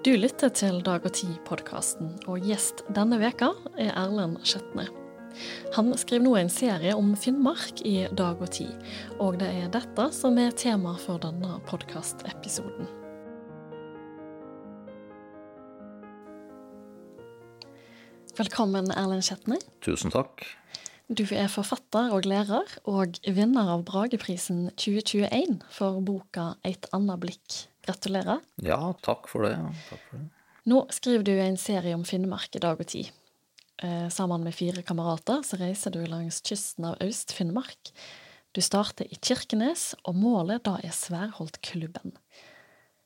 Du lytter til Dag og Tid-podkasten, og gjest denne veka er Erlend Skjetne. Han skriver nå en serie om Finnmark i Dag og Tid, og det er dette som er tema for denne podkastepisoden. Velkommen, Erlend Skjetne. Tusen takk. Du er forfatter og lærer, og vinner av Brageprisen 2021 for boka Eit anna blikk. Gratulerer. Ja, takk for det. Takk for det. Nå skriver du en serie om Finnmark i dag og tid. Eh, sammen med fire kamerater så reiser du langs kysten av Øst-Finnmark. Du starter i Kirkenes, og målet da er Sværholtklubben.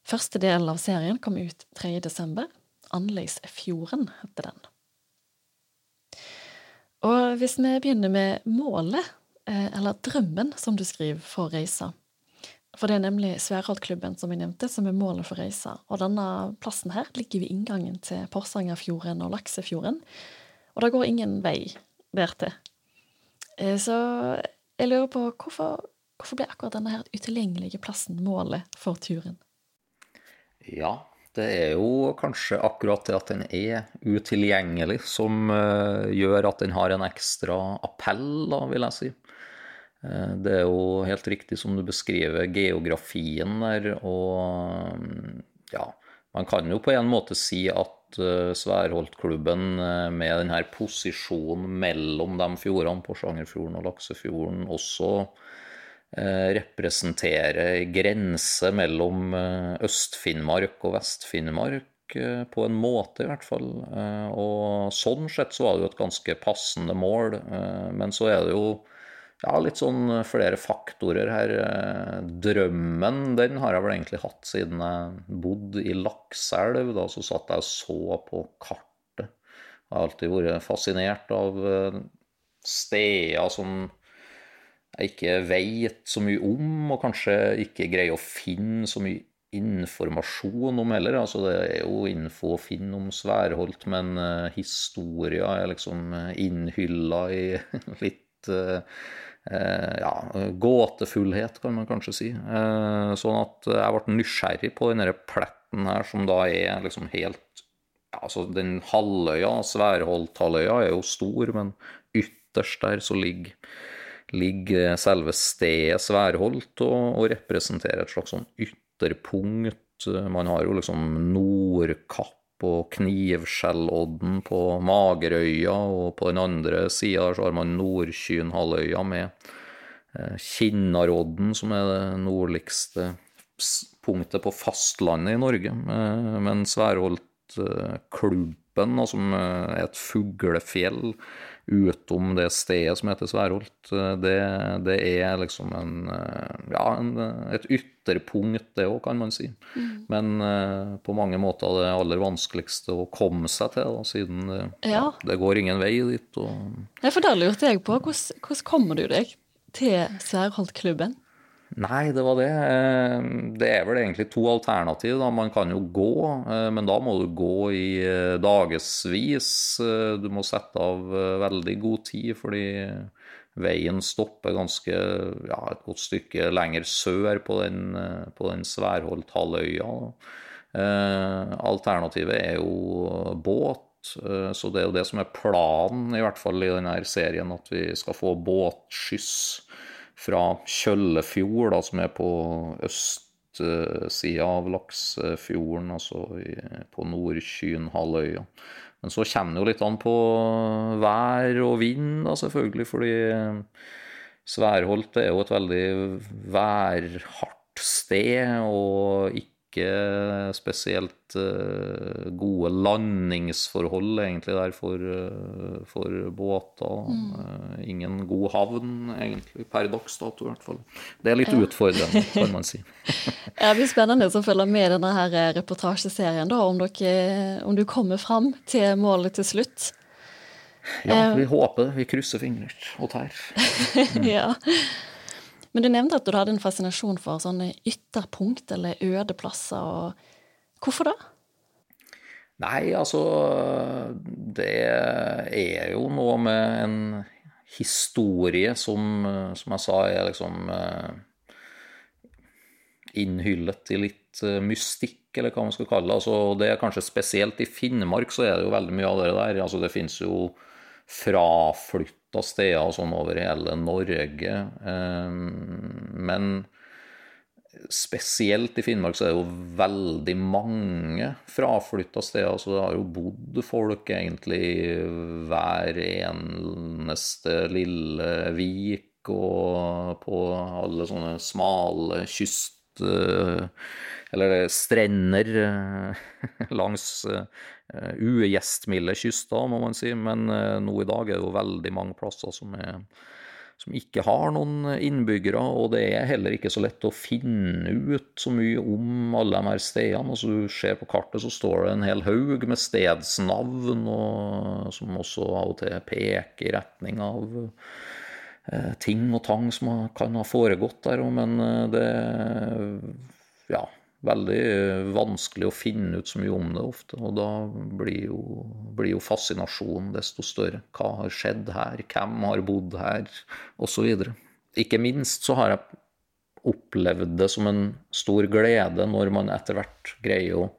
Første del av serien kom ut 3. desember. Anleisfjorden heter den. Og hvis vi begynner med målet, eh, eller drømmen, som du skriver, for reisa. For det er nemlig Sværholtklubben, som jeg nevnte, som er målet for reisa. Og denne plassen her ligger ved inngangen til Porsangerfjorden og Laksefjorden. Og det går ingen vei der til. så jeg lurer på hvorfor, hvorfor ble akkurat denne her utilgjengelige plassen målet for turen? Ja, det er jo kanskje akkurat det at den er utilgjengelig som uh, gjør at den har en ekstra appell, da, vil jeg si. Uh, det er jo helt riktig som du beskriver geografien der, og um, ja, man kan jo på en måte si at uh, Sværholtklubben med denne posisjonen mellom de fjordene, Porsangerfjorden og Laksefjorden, også representerer representere grense mellom eh, Øst-Finnmark og Vest-Finnmark, eh, på en måte i hvert fall. Og sånn sett så var det jo et ganske passende mål. Men så er det jo ja, litt sånn flere faktorer her. Drømmen den har jeg vel egentlig hatt siden jeg bodde i Lakselv. Da så satt jeg og så på kartet. Jeg har alltid vært fascinert av steder som jeg ikke vet så mye om, og kanskje ikke greier å finne så mye informasjon om heller. Altså, det er jo info å finne om Sværholt, men uh, historia er liksom innhylla i litt ja, gåtefullhet, kan man kanskje si. sånn at jeg ble nysgjerrig på denne pletten her, som da er liksom helt ja, Altså, den halvøya, Sværholthalvøya, er jo stor, men ytterst der så ligger ligger selve stedet Sværholt og, og representerer et slags sånn ytterpunkt. Man har jo liksom Nordkapp og Knivskjellodden på Magerøya, og på den andre sida har man Nordkynhalvøya med eh, Kinnarodden, som er det nordligste punktet på fastlandet i Norge. Eh, men Sværholtklubben, som er et fuglefjell, utom det stedet som heter Sværholt. Det, det er liksom en, ja, en, et ytterpunkt, det òg, kan man si. Mm. Men uh, på mange måter det aller vanskeligste å komme seg til, da, siden det, ja. Det går ingen vei dit. Og... Ja, for da lurte jeg på, hvordan, hvordan kommer du deg til Sværholtklubben? Nei, det var det. Eh, det er vel egentlig to alternativ. Da. Man kan jo gå, eh, men da må du gå i eh, dagevis. Du må sette av veldig god tid, fordi veien stopper ganske ja, et godt stykke lenger sør på den, på den Sværholthalvøya. Alternativet er jo båt. Så det er jo det som er planen, i hvert fall i denne serien, at vi skal få båtskyss fra Kjøllefjord, da, som er på østsida av Laksefjorden, altså på Nordkynhalvøya. Men så kommer det jo litt an på vær og vind, da, selvfølgelig, fordi Sværholt er jo et veldig værhardt sted, og ikke ikke spesielt uh, gode landingsforhold egentlig der for, uh, for båter. Mm. Uh, ingen god havn egentlig, per dags dato i hvert fall. Det er litt utfordrende, kan man si. ja, det blir spennende å følge med denne her reportasjeserien, da, om, dere, om du kommer fram til målet til slutt. Ja, vi håper Vi krysser fingre og tær. Mm. ja. Men du nevnte at du hadde en fascinasjon for sånne ytterpunkt eller øde plasser. Hvorfor det? Nei, altså Det er jo noe med en historie som, som jeg sa, er liksom innhyllet i litt eh, mystikk, eller hva man skal kalle det. Altså, det er kanskje spesielt i Finnmark så er det jo veldig mye av det der. Altså, det finnes jo fraflytta steder sånn over hele Norge. Eh, men spesielt i Finnmark så er det jo veldig mange fraflytta steder. Så det har jo bodd folk egentlig hver eneste lille vik og på alle sånne smale kyst... Eh, eller strender eh, langs uh, ugjestmilde kyster, må man si. Men nå i dag er det jo veldig mange plasser som, er, som ikke har noen innbyggere. Og det er heller ikke så lett å finne ut så mye om alle de her stedene. Altså, du ser på kartet, så står det en hel haug med stedsnavn, og, som også av og til peker i retning av Eh, ting og tang som kan ha foregått der, men eh, det ja, veldig vanskelig å finne ut så mye om det ofte. Og da blir jo, blir jo fascinasjonen desto større. Hva har skjedd her? Hvem har bodd her? Osv. Ikke minst så har jeg opplevd det som en stor glede når man etter hvert greier å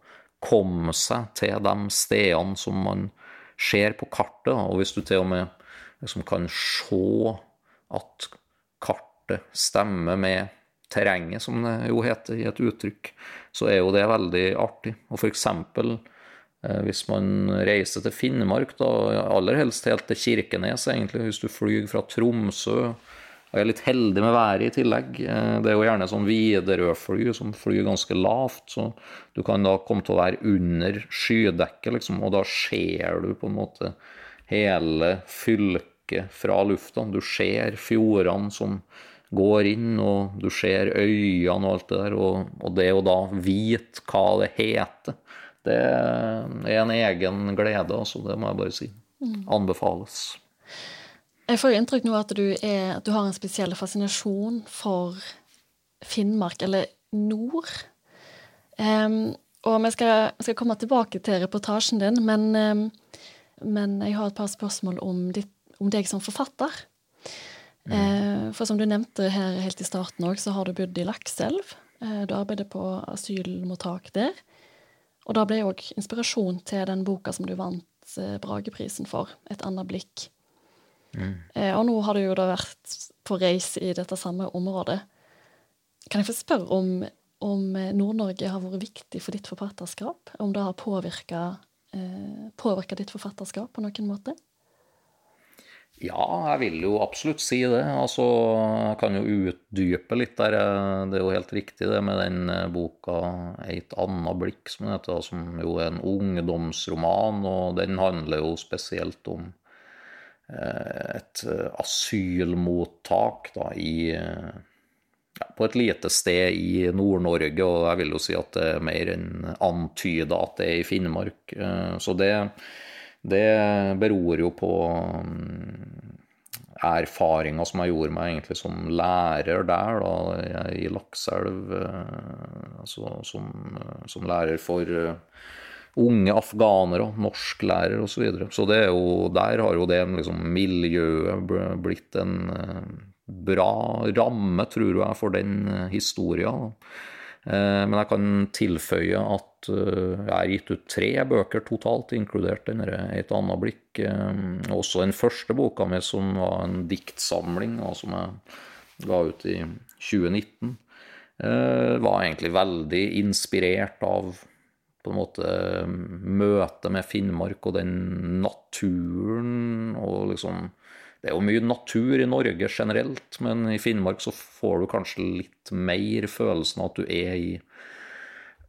komme seg til de stedene som man ser på kartet. Og hvis du til og med liksom kan se at kartet stemmer med terrenget, som det jo heter i et uttrykk, så er jo det veldig artig. Og eksempel eh, hvis man reiser til Finnmark, da, aller helst helt til Kirkenes, egentlig, hvis du flyr fra Tromsø Jeg er litt heldig med været i tillegg. Eh, det er jo gjerne sånn Widerøe-fly som flyr ganske lavt, så du kan da komme til å være under skydekket, liksom, og da ser du på en måte hele fylket fra lufta. Du ser fjordene som går inn, og du ser øynene og alt det der. Og, og det å da vite hva det heter, det er en egen glede, altså. Det må jeg bare si. Mm. Anbefales. Jeg får jo inntrykk nå at du, er, at du har en spesiell fascinasjon for Finnmark, eller nord. Um, og vi skal, skal, komme tilbake til reportasjen din, men, um, men jeg har et par spørsmål om ditt om deg som forfatter. Mm. For som du nevnte her helt i starten òg, så har du bodd i Lakselv. Eh, du arbeider på asylmottak der. Og da ble òg inspirasjon til den boka som du vant eh, Brageprisen for, 'Et annet blikk'. Mm. Og nå har du jo da vært på reis i dette samme området. Kan jeg få spørre om, om Nord-Norge har vært viktig for ditt forfatterskap? Om det har påvirka eh, ditt forfatterskap på noen måte? Ja, jeg vil jo absolutt si det. Altså, jeg kan jo utdype litt der. Det er jo helt riktig det med den eh, boka 'Eit anna blikk', som heter, som jo er en ungdomsroman. Og den handler jo spesielt om eh, et eh, asylmottak da, i, ja, på et lite sted i Nord-Norge. Og jeg vil jo si at det er mer enn antyda at det er i Finnmark. Så det det beror jo på erfaringa erfaringer som jeg gjorde meg egentlig som lærer der, da, i Lakselv. Eh, altså som, som, lærer for eh, unge afghanere, norsklærer osv. Så, videre. så det er jo, der har jo det liksom, miljøet blitt en eh, bra ramme, tror jeg, for den historien. Men jeg kan tilføye at Eh, jeg har gitt ut tre bøker totalt, inkludert denne 'Et annet blikk'. Eh, også den første boka mi, som var en diktsamling, og som jeg ga ut i 2019, eh, var egentlig veldig inspirert av på en måte møtet med Finnmark og den naturen og liksom Det er jo mye natur i Norge generelt, men i Finnmark så får du kanskje litt mer følelsen av at du er i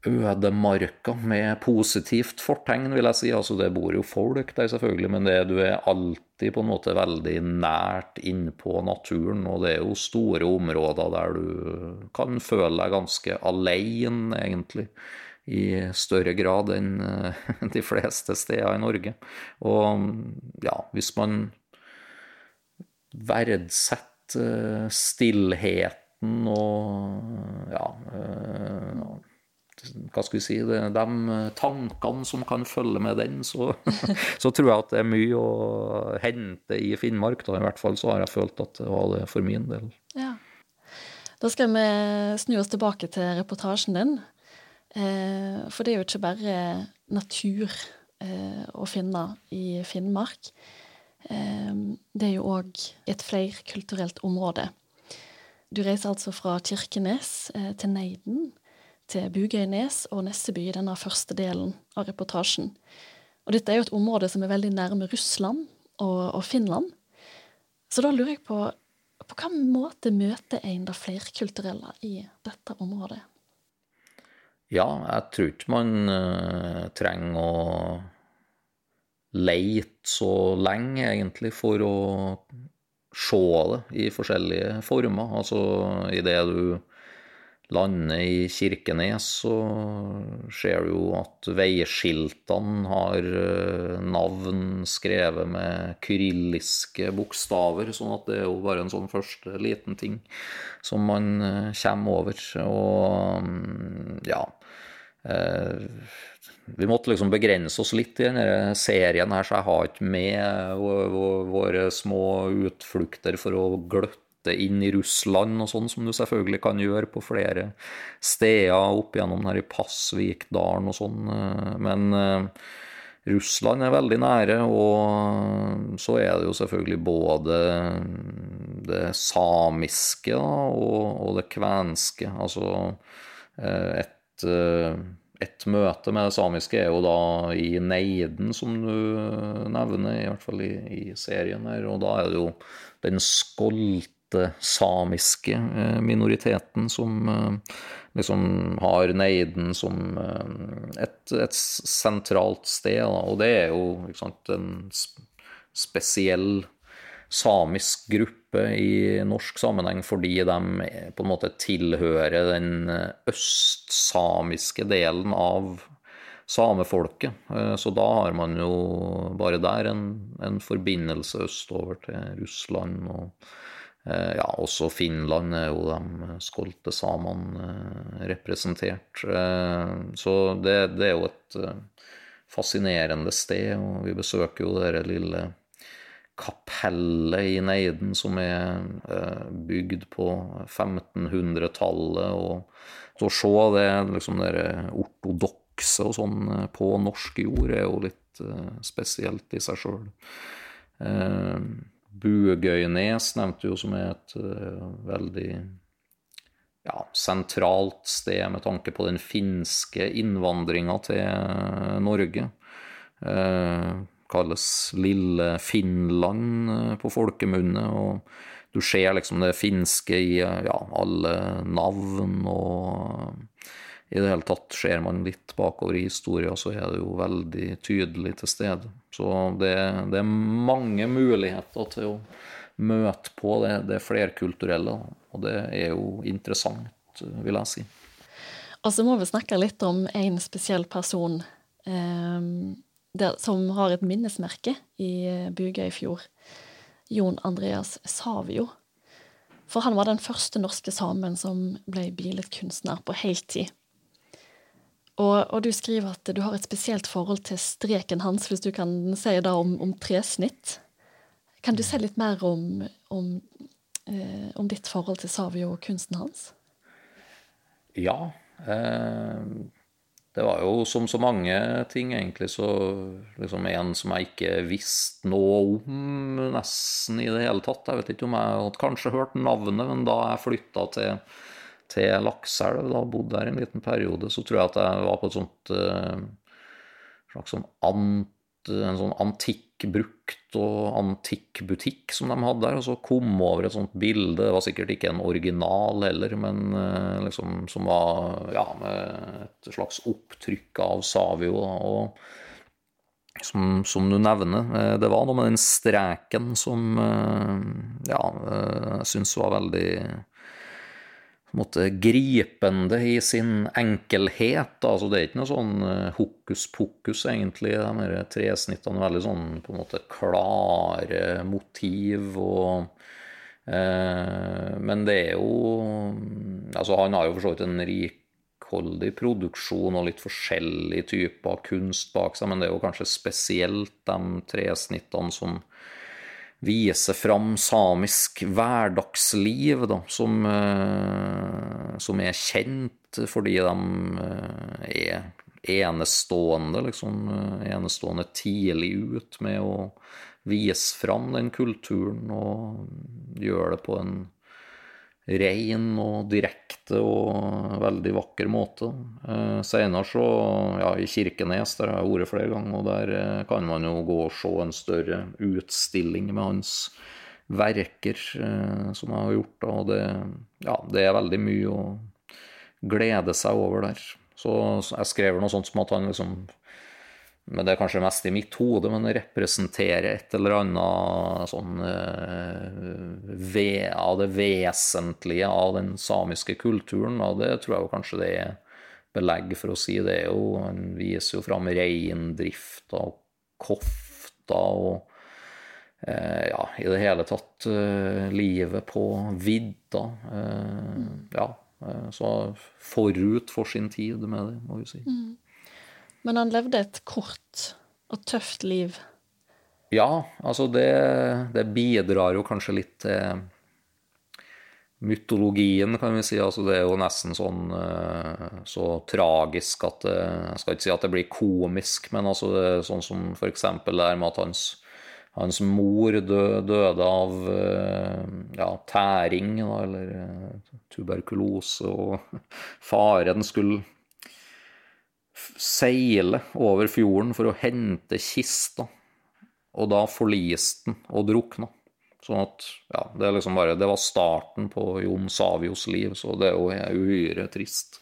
ødemarka med positivt fortegn, vil jeg si. Altså, det bor jo folk der, selvfølgelig, men det, du er alltid på en måte veldig nært innpå naturen. Og det er jo store områder der du kan føle deg ganske alene, egentlig. I større grad enn eh, de fleste steder i Norge. Og ja, hvis man verdsetter stillheten og ja eh, hva skal vi si, de tankene som kan følge med den, så, så, tror jeg at det er mye å hente i Finnmark. Da. I hvert fall så har jeg følt at det var det for min del. Ja. Da skal vi snu oss tilbake til reportasjen din. Eh, for det er jo ikke bare natur eh, å finne i Finnmark. Eh, det er jo òg et flerkulturelt område. Du reiser altså fra Kirkenes til Neiden, til Bugøynes og Nesseby i denne første delen av reportasjen. Og dette er jo et område som er veldig nærme Russland og, og Finland. Så da lurer jeg på på hvilken måte møter en det flerkulturelle i dette området? Ja, jeg tror ikke man uh, trenger å leite så lenge, egentlig, for å se det i forskjellige former. Altså idet du lander i Kirkenes, så ser du jo at veiskiltene har eh, navn skrevet med kyrilliske bokstaver, sånn at det er jo bare en sånn første liten ting som man eh, kommer over. Og mm, ja eh, vi måtte liksom begrense oss litt i denne serien her, så jeg har ikke med våre små utflukter for å gløtte inn i Russland og sånn, som du selvfølgelig kan gjøre på flere steder opp gjennom her i Pasvikdalen og sånn. Eh, men uh, Russland er veldig nære, og så er det jo selvfølgelig både det samiske og, det kvenske. Altså uh, et uh, et møte med det samiske er jo da i Neiden, som du nevner, i hvert fall i, i serien her. Og da er det jo den skolte samiske eh, minoriteten som eh, liksom har Neiden som eh, et, et sentralt sted. Og det er jo sant, en spesiell samisk gruppe i norsk sammenheng fordi de på en måte tilhører den østsamiske delen av samefolket. Så da har man jo bare der en, en forbindelse østover til Russland og Eh, ja, også Finland er jo de skolte samene eh, representert. Eh, så det, det, er jo et fascinerende sted, og vi besøker jo det lille kapellet i Neiden som er bygd på 1500-tallet. Og så se det liksom det ortodokse og sånn på norsk jord er jo litt spesielt i seg sjøl. Bugøynes nevnte jo som er et veldig ja, sentralt sted med tanke på den finske innvandringa til Norge. Kalles Lille Finland på folkemunne. og Du ser liksom det finske i ja, alle navn og i det hele tatt ser man litt bakover i historien, så er det jo veldig tydelig til stede. Så det, det er mange muligheter til å møte på det, det, flerkulturelle, og det er jo interessant, vil jeg si. Og så må vi snakke litt om en spesiell person eh, der, som har et minnesmerke i Bugøyfjord. Jon Andreas Savio. For han var den første norske samen som ble billedkunstner på heltid. Og, og, du skriver at du har et spesielt forhold til streken hans, hvis du kan si det om, om tresnitt. Kan du si litt mer om, om, eh, om ditt forhold til Savio og kunsten hans? Ja. Eh, det var jo som så mange ting, egentlig, så liksom en som jeg ikke visste noe om nesten i det hele tatt. Jeg vet ikke om jeg hadde kanskje hørt navnet, men da jeg flytta til til Lakselv, da bodde der en liten periode, så tror jeg at jeg var på et sånt uh, slags sånn en sånn antikkbrukt og antikkbutikk som de hadde der, og så kom over et sånt bilde. Det var sikkert ikke en original heller, men uh, liksom som var ja, med et slags opptrykk av Savio. og som, som, du nevner, eh, det var noe med den streken som ja, jeg syns var veldig måte gripende i sin enkelhet. Altså, det er ikke noe sånn eh, hokus pokus, egentlig. De her tresnittene er veldig sånn på en måte klare motiv og eh, Men det er jo Altså, han har jo for så vidt en rikholdig produksjon og litt forskjellige typer kunst bak seg, men det er jo kanskje spesielt de tresnittene som vise fram samisk hverdagsliv, da, som, eh, som er kjent fordi de eh, er enestående, liksom, eh, enestående tidlig ut med å vise fram den kulturen og gjøre det på en ren og direkte og veldig vakker måte. Eh, senere så, ja, i Kirkenes, der har jeg vært flere ganger, og der eh, kan man jo gå og se en større utstilling med hans verker eh, som jeg har gjort, og det, ja, det er veldig mye å glede seg over der. Så jeg skrev noe sånt som at han liksom men det er kanskje mest i mitt hode, men representerer et eller annet sånn ved, av det vesentlige av den samiske kulturen. Og det tror jeg kanskje det er belegg for å si. Det er jo, Han viser jo fram reindrifta og kofta og eh, ja, i det hele tatt eh, livet på vidda. Eh, ja, så forut for sin tid med det, må vi si. Mm. Men han levde et kort og tøft liv. Ja, altså det, det bidrar jo kanskje litt til mytologien, kan vi si. Altså det er jo nesten sånn eh, så tragisk at det, Jeg skal ikke si at det blir komisk, men altså det er sånn som for eksempel her med at hans, hans mor døde av eh, ja, tæring, eller eh, tuberkulose, og faren skulle seile over fjorden for å hente kista, og da forliste den og drukna. Sånn at ja, det, liksom bare, det var starten på Jon Savios liv, så det er jo uhyre trist.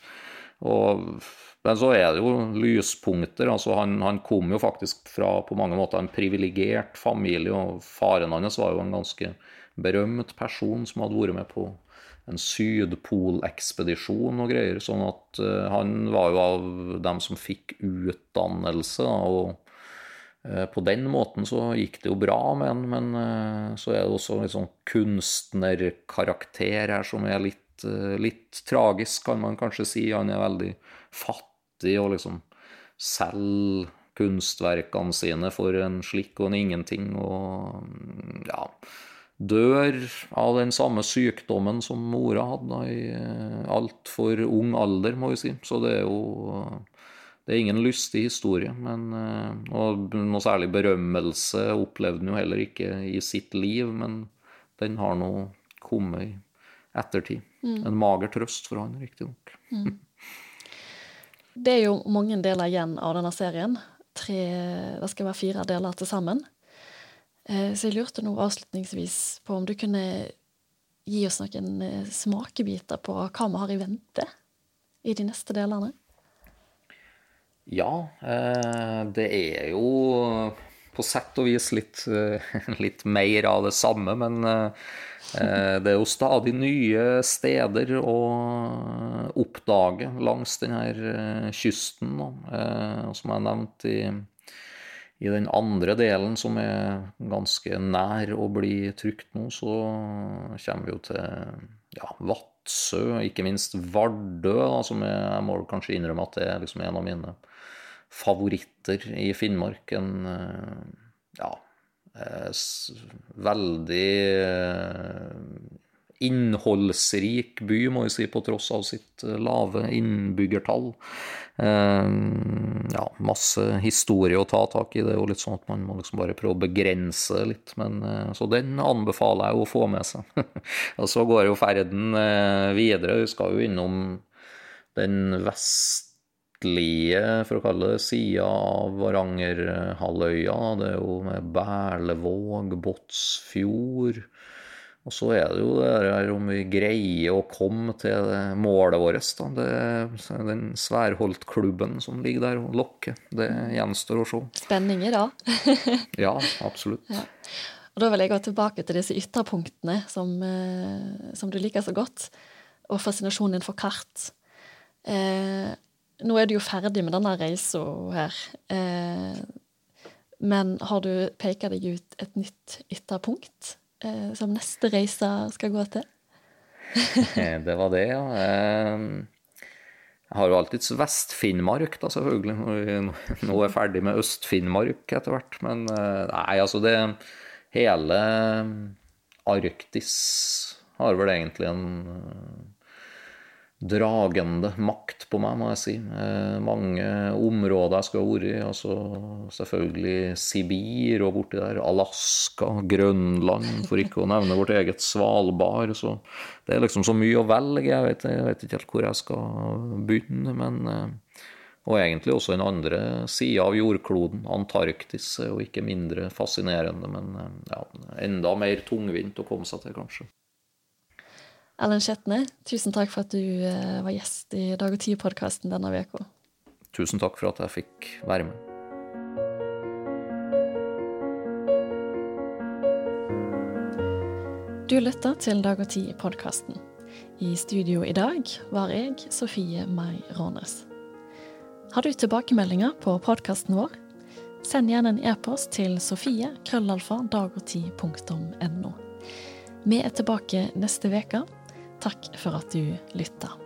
Og, men så er det jo lyspunkter. altså Han, han kom jo faktisk fra på mange måter en privilegert familie, og faren hans var jo en ganske berømt person som hadde vært med på en sydpolekspedisjon og greier. Sånn at uh, han var jo av dem som fikk utdannelse. og uh, på den måten så gikk det jo bra med han, men uh, så er det også en sånn kunstnerkarakter her som er litt, litt, tragisk, kan man kanskje si. Han er veldig fattig og liksom selger kunstverkene sine for en slikk og en ingenting. og ja dør av den samme sykdommen som mora hadde i eh, altfor ung alder, må vi si. Så det er jo det er ingen lystig historie. Men, eh, og noe særlig berømmelse opplevde han jo heller ikke i sitt liv, men den har nå kommet i ettertid. Mm. En mager trøst for han, riktignok. Mm. Det er jo mange deler igjen av denne serien. Tre, det skal være fire deler til sammen. Eh, så jeg lurte nå avslutningsvis på om du kunne gi oss noen eh, smakebiter på hva vi har i vente i de neste delene? Ja, eh, det er jo på sett og vis litt, litt mer av det samme, men det er jo stadig nye steder å oppdage langs denne kysten, som jeg nevnte i i den andre delen, som er ganske nær å bli trygt nå, så kommer vi jo til ja, Vadsø, ikke minst Vardø, da, som jeg, jeg må kanskje innrømme at det er liksom en av mine favoritter i Finnmark. En ja, eh, veldig eh, innholdsrik by, må vi si, på tross av sitt eh, lave innbyggertall. Eh, ja, masse historie å ta tak i. Det er jo litt sånn at man må liksom bare prøve å begrense litt. Men, eh, så den anbefaler jeg å få med seg. og så går jo ferden videre. Vi skal jo innom den vestlige, for å kalle det, sida av Varangerhalvøya. Det er jo med Berlevåg, Båtsfjord. Og så er det jo det der om vi greier å komme til målet vårt. Da. Det, den Sværholt-klubben som ligger der og lokker. Det gjenstår å se. Spenninger, da. ja, absolutt. Ja. Og Da vil jeg gå tilbake til disse ytterpunktene som, eh, som du liker så godt, og fascinasjonen din for kart. Eh, nå er du jo ferdig med denne reisa her. Eh, men har du peka deg ut et nytt ytterpunkt? Eh, som neste reise skal gå til? det var det, ja. Eh, jeg har jo alltids Vest-Finnmark, da, selvfølgelig. Nå er jeg ferdig med Øst-Finnmark etter hvert. Men eh, nei, altså det hele Arktis har vel egentlig en dragende makt på meg, må jeg si. Eh, mange områder jeg skulle ha vært i. Altså selvfølgelig Sibir og borti der. Alaska, Grønland, for ikke å nevne vårt eget Svalbard. Så det er liksom så mye å velge. Jeg vet, jeg vet ikke helt hvor jeg skal begynne, men eh, Og egentlig også den andre sida av jordkloden, Antarktis, er jo ikke mindre fascinerende, men eh, ja, enda mer tungvint å komme seg til, kanskje. Ellen Skjetne, tusen takk for at du eh, var gjest i Dag og Tid-podkasten denne uka. Tusen takk for at jeg fikk være med. Du lytter til Dag og Tid-podkasten. I studio i dag var jeg, Sofie Mai Rånes. Har du tilbakemeldinger på podkasten vår? Send gjerne en e-post til sofie krøllalfa dagogtid.no. Vi er tilbake neste uke. Takk for at du lytta.